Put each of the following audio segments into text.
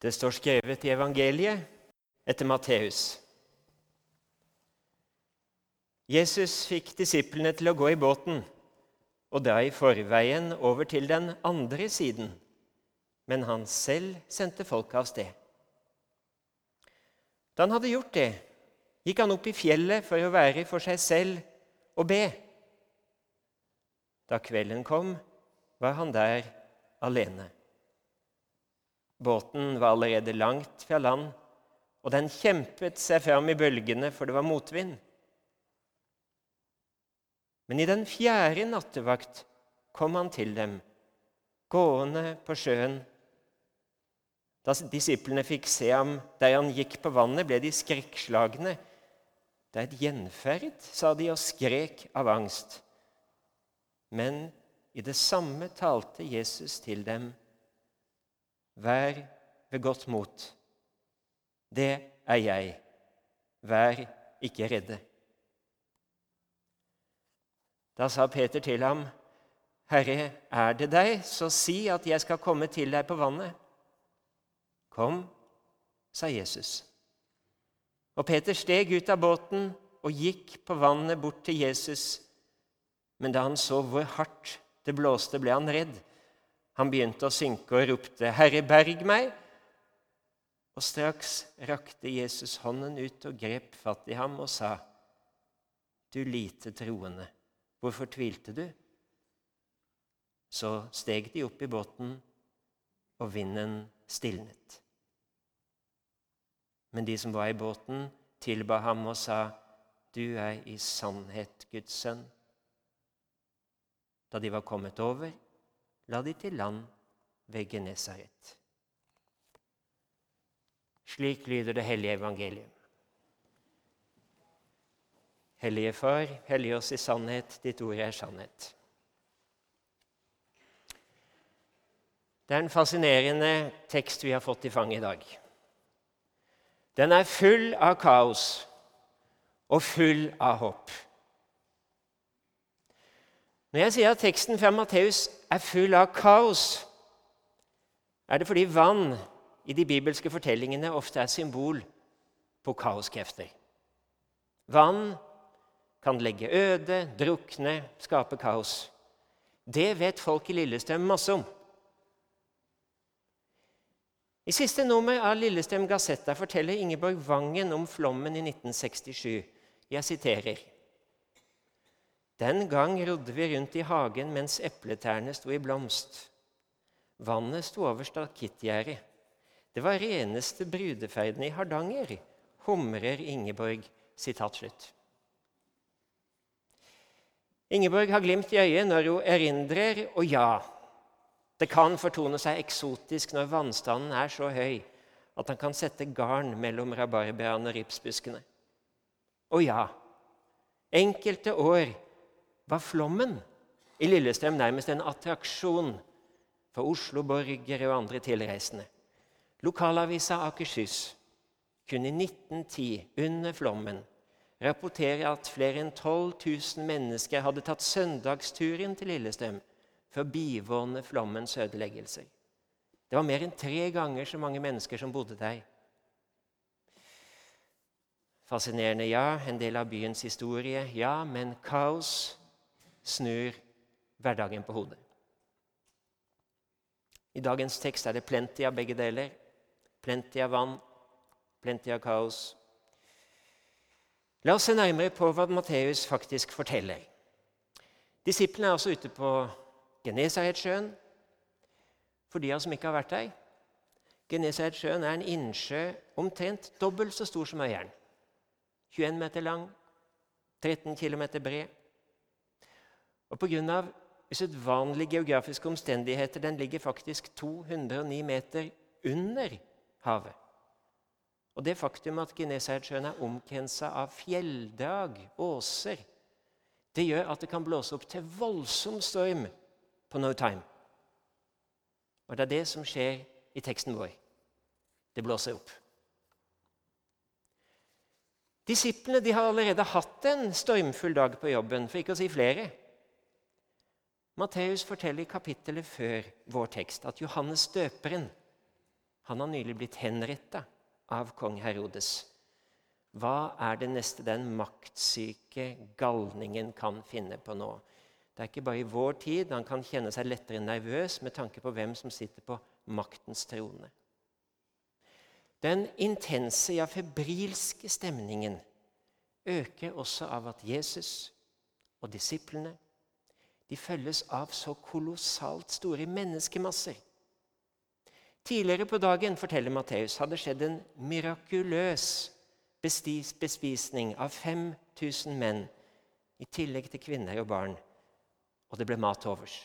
Det står skrevet i evangeliet etter Matteus. Jesus fikk disiplene til å gå i båten, og da i forveien over til den andre siden, men han selv sendte folket av sted. Da han hadde gjort det, gikk han opp i fjellet for å være for seg selv og be. Da kvelden kom, var han der alene. Båten var allerede langt fra land, og den kjempet seg fram i bølgene, for det var motvind. Men i den fjerde nattevakt kom han til dem, gående på sjøen. Da disiplene fikk se ham der han gikk på vannet, ble de skrekkslagne. Det er et gjenferd, sa de og skrek av angst. Men i det samme talte Jesus til dem. Vær ved godt mot. Det er jeg. Vær ikke redde. Da sa Peter til ham, Herre, er det deg, så si at jeg skal komme til deg på vannet. Kom, sa Jesus. Og Peter steg ut av båten og gikk på vannet bort til Jesus. Men da han så hvor hardt det blåste, ble han redd. Han begynte å synke og ropte, 'Herre, berg meg!' Og straks rakte Jesus hånden ut og grep fatt i ham og sa, 'Du lite troende, hvorfor tvilte du?' Så steg de opp i båten, og vinden stilnet. Men de som var i båten, tilba ham og sa, 'Du er i sannhet Guds sønn.' Da de var kommet over, la de til land ved Genesaret. Slik lyder det hellige evangelium. Hellige Far, hellige oss i sannhet, ditt ord er sannhet. Det er en fascinerende tekst vi har fått i fanget i dag. Den er full av kaos og full av håp. Når jeg sier at teksten fra Matteus er full av kaos, er det fordi vann i de bibelske fortellingene ofte er symbol på kaoskrefter. Vann kan legge øde, drukne, skape kaos. Det vet folk i Lillestrøm masse om. I siste nummer av Lillestrøm Gazetta forteller Ingeborg Vangen om flommen i 1967. Jeg siterer. Den gang rodde vi rundt i hagen mens epletærne sto i blomst. Vannet sto over stakittgjerdet. Det var reneste brudeferden i Hardanger, humrer Ingeborg. Sitat slutt. Ingeborg har glimt i øyet når hun erindrer, og ja, det kan fortone seg eksotisk når vannstanden er så høy at han kan sette garn mellom rabarbraene og ripsbuskene. Og ja, enkelte år var flommen i Lillestrøm nærmest en attraksjon for Oslo-borgere og andre tilreisende. Lokalavisa Akershus kunne i 1910, under flommen, rapportere at flere enn 12 000 mennesker hadde tatt søndagsturen til Lillestrøm for å bivåne flommens ødeleggelser. Det var mer enn tre ganger så mange mennesker som bodde der. Fascinerende, ja. En del av byens historie, ja. Men kaos snur hverdagen på hodet. I dagens tekst er det plenty av begge deler. Plenty av vann, plenty av kaos. La oss se nærmere på hva Matteus faktisk forteller. Disiplene er også ute på Genesaretsjøen. For de av oss som ikke har vært der Genesaretsjøen er en innsjø omtrent dobbelt så stor som Øyeren. 21 meter lang, 13 km bred. Og pga. usedvanlige geografiske omstendigheter den ligger faktisk 209 meter under havet. Og det faktum at Genesaretsjøen er omkrensa av fjelldrag, åser, det gjør at det kan blåse opp til voldsom storm på no time. Og det er det som skjer i teksten vår. Det blåser opp. Disiplene de har allerede hatt en stormfull dag på jobben, for ikke å si flere. Matteus forteller i kapittelet før vår tekst at Johannes døperen Han har nylig blitt henretta av kong Herodes. Hva er det neste den maktsyke galningen kan finne på nå? Det er ikke bare i vår tid han kan kjenne seg lettere nervøs med tanke på hvem som sitter på maktens trone. Den intense, ja febrilske stemningen øker også av at Jesus og disiplene de følges av så kolossalt store menneskemasser. Tidligere på dagen forteller Matteus, hadde skjedd en mirakuløs bespisning av 5000 menn, i tillegg til kvinner og barn, og det ble mat overs.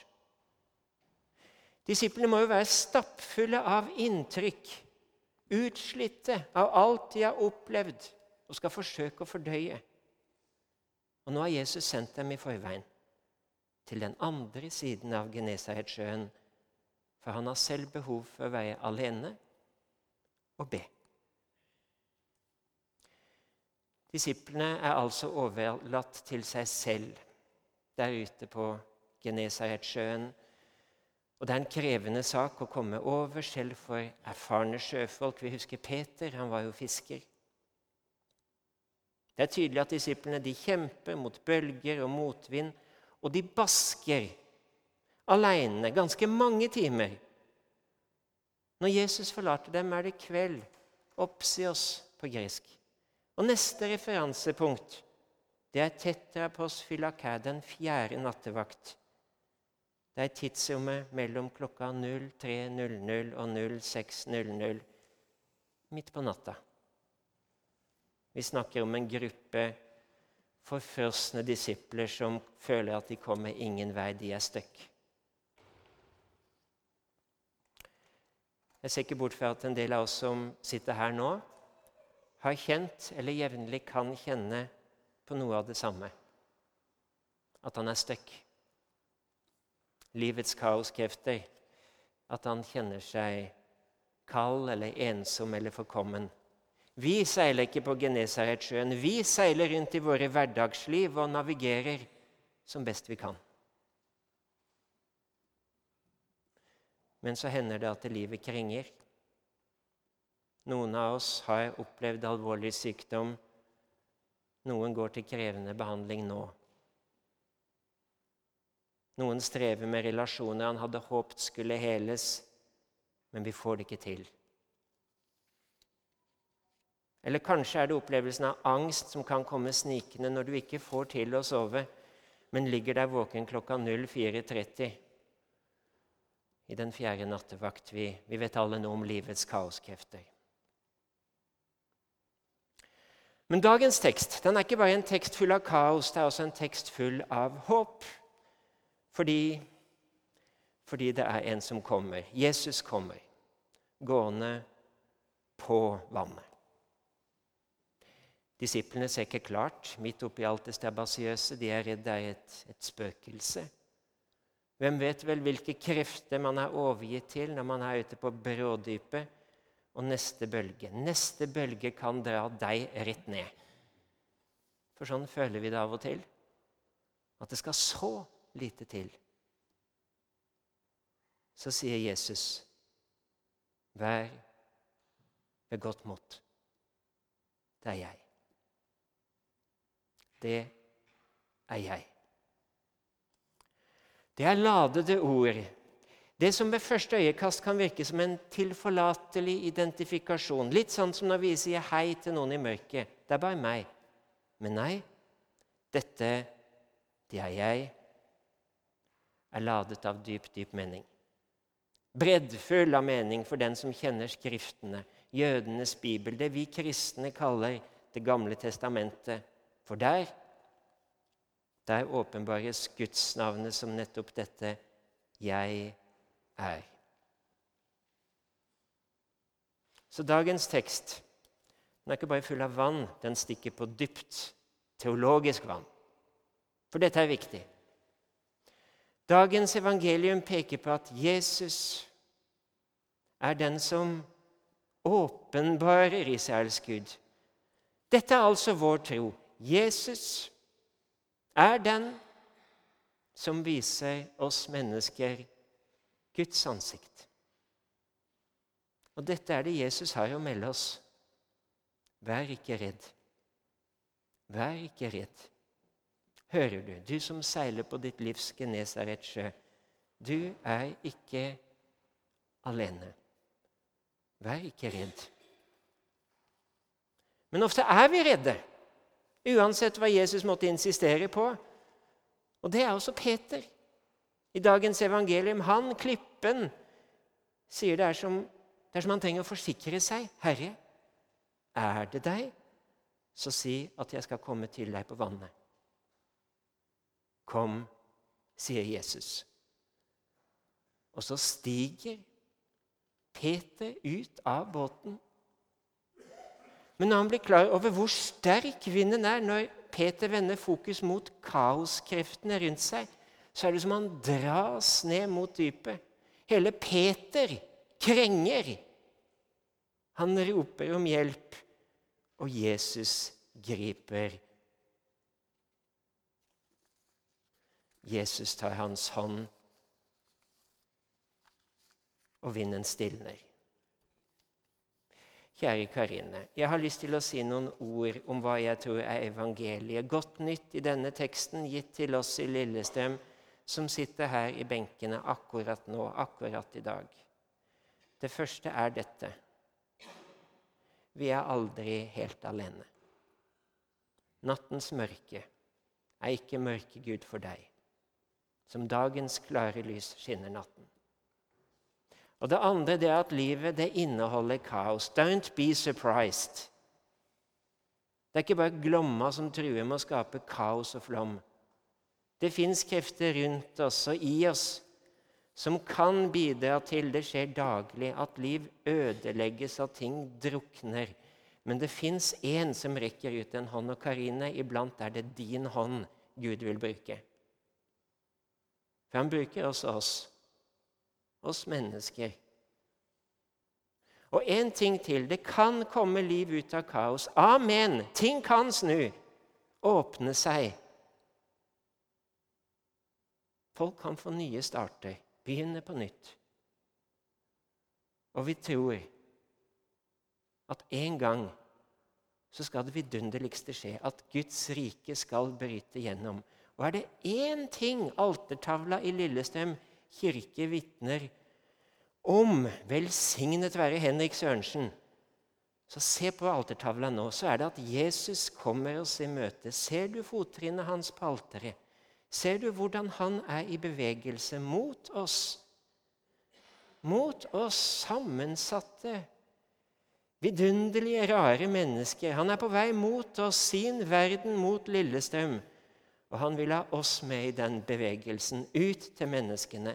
Disiplene må jo være stappfulle av inntrykk, utslitte av alt de har opplevd, og skal forsøke å fordøye. Og nå har Jesus sendt dem i forveien til den andre siden av Genesaretsjøen, for han har selv behov for å være alene og be. Disiplene er altså overlatt til seg selv der ute på Genesaretsjøen. Og det er en krevende sak å komme over, selv for erfarne sjøfolk. Vi husker Peter, han var jo fisker. Det er tydelig at disiplene de kjemper mot bølger og motvind, og de basker aleine ganske mange timer. Når Jesus forlater dem, er det kveld. Opsios på gresk. Og neste referansepunkt det er tetrapos filakæ, den fjerde nattevakt. Det er tidsrommet mellom klokka 03.00 og 06.00 midt på natta. Vi snakker om en gruppe forfrosne disipler som føler at de kommer ingen vei, de er stuck. Jeg ser ikke bort fra at en del av oss som sitter her nå, har kjent eller jevnlig kan kjenne på noe av det samme. At han er stuck. Livets kaoskrefter. At han kjenner seg kald eller ensom eller forkommen. Vi seiler ikke på Genesaretsjøen. Vi seiler rundt i våre hverdagsliv og navigerer som best vi kan. Men så hender det at livet krenger. Noen av oss har opplevd alvorlig sykdom. Noen går til krevende behandling nå. Noen strever med relasjoner han hadde håpet skulle heles, men vi får det ikke til. Eller kanskje er det opplevelsen av angst som kan komme snikende når du ikke får til å sove, men ligger der våken klokka 04.30 i den fjerde nattevakt. Vi, vi vet alle noe om livets kaoskrefter. Men dagens tekst den er ikke bare en tekst full av kaos, det er også en tekst full av håp. Fordi, fordi det er en som kommer. Jesus kommer gående på vannet. Disiplene ser ikke klart midt oppi alt det stabasiøse. De er redd det er et, et spøkelse. Hvem vet vel hvilke krefter man er overgitt til når man er ute på brådypet? og neste bølge. Neste bølge kan dra deg rett ned. For sånn føler vi det av og til. At det skal så lite til. Så sier Jesus, 'Vær ved godt mot. Det er jeg. Det er jeg. Det er ladede ord det som ved første øyekast kan virke som en tilforlatelig identifikasjon. Litt sånn som når vi sier hei til noen i mørket. Det er bare meg. Men nei, dette, det er jeg, er ladet av dyp, dyp mening. Breddfull av mening for den som kjenner Skriftene, jødenes bibel, det vi kristne kaller Det gamle testamentet. For der, der åpenbares gudsnavnet som nettopp dette 'Jeg er'. Så dagens tekst den er ikke bare full av vann, den stikker på dypt teologisk vann. For dette er viktig. Dagens evangelium peker på at Jesus er den som åpenbarer Israels Gud. Dette er altså vår tro. Jesus er den som viser oss mennesker Guds ansikt. Og dette er det Jesus har å melde oss. Vær ikke redd. Vær ikke redd. Hører du, du som seiler på ditt livs Genesaretsjø, du er ikke alene. Vær ikke redd. Men ofte er vi redde, uansett hva Jesus måtte insistere på. Og det er også Peter. I dagens evangelium, han, klippen, sier det er som, det er som han trenger å forsikre seg. 'Herre, er det deg, så si at jeg skal komme til deg på vannet.' Kom, sier Jesus. Og så stiger Peter ut av båten men når han blir klar over hvor sterk vinden er når Peter vender fokus mot kaoskreftene rundt seg, så er det som han dras ned mot dypet. Hele Peter krenger. Han roper om hjelp, og Jesus griper. Jesus tar hans hånd, og vinden stilner. Kjære Karine, jeg har lyst til å si noen ord om hva jeg tror er evangeliet. Godt nytt i denne teksten gitt til oss i Lillestrøm, som sitter her i benkene akkurat nå, akkurat i dag. Det første er dette. Vi er aldri helt alene. Nattens mørke er ikke mørke Gud for deg. Som dagens klare lys skinner natten. Og det andre det er at livet det inneholder kaos. Don't be surprised. Det er ikke bare Glomma som truer med å skape kaos og flom. Det fins krefter rundt oss og i oss som kan bidra til det skjer daglig, at liv ødelegges, at ting drukner. Men det fins én som rekker ut en hånd, og Karine, iblant er det din hånd Gud vil bruke. For han bruker også oss oss mennesker. Og én ting til. Det kan komme liv ut av kaos. Amen! Ting kan snu. Åpne seg. Folk kan få nye starter, begynne på nytt. Og vi tror at en gang så skal det vidunderligste skje, at Guds rike skal bryte gjennom. Og er det én ting altertavla i Lillestrøm kirke vitner om velsignet være Henrik Sørensen. Så se på altertavla nå, så er det at Jesus kommer oss i møte. Ser du fottrinnet hans på alteret? Ser du hvordan han er i bevegelse mot oss? Mot oss sammensatte, vidunderlige, rare mennesker. Han er på vei mot oss, sin verden mot Lillestrøm. Og han vil ha oss med i den bevegelsen, ut til menneskene.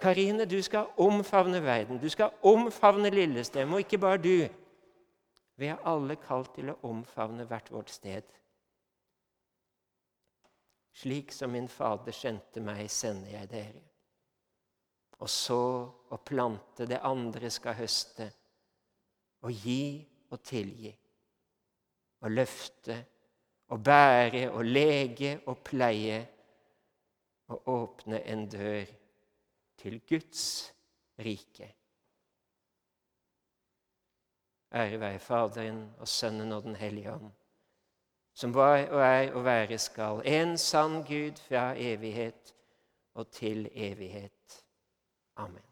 Karine, du skal omfavne verden. Du skal omfavne lillestemme, og ikke bare du. Vi er alle kalt til å omfavne hvert vårt sted. Slik som min Fader sendte meg, sender jeg dere. Og så å plante det andre skal høste, og gi og tilgi. Og løfte og bære og lege og pleie og åpne en dør til Guds rike. Ære være Faderen og Sønnen og Den hellige ånd, som var og er og være skal, en sann Gud fra evighet og til evighet. Amen.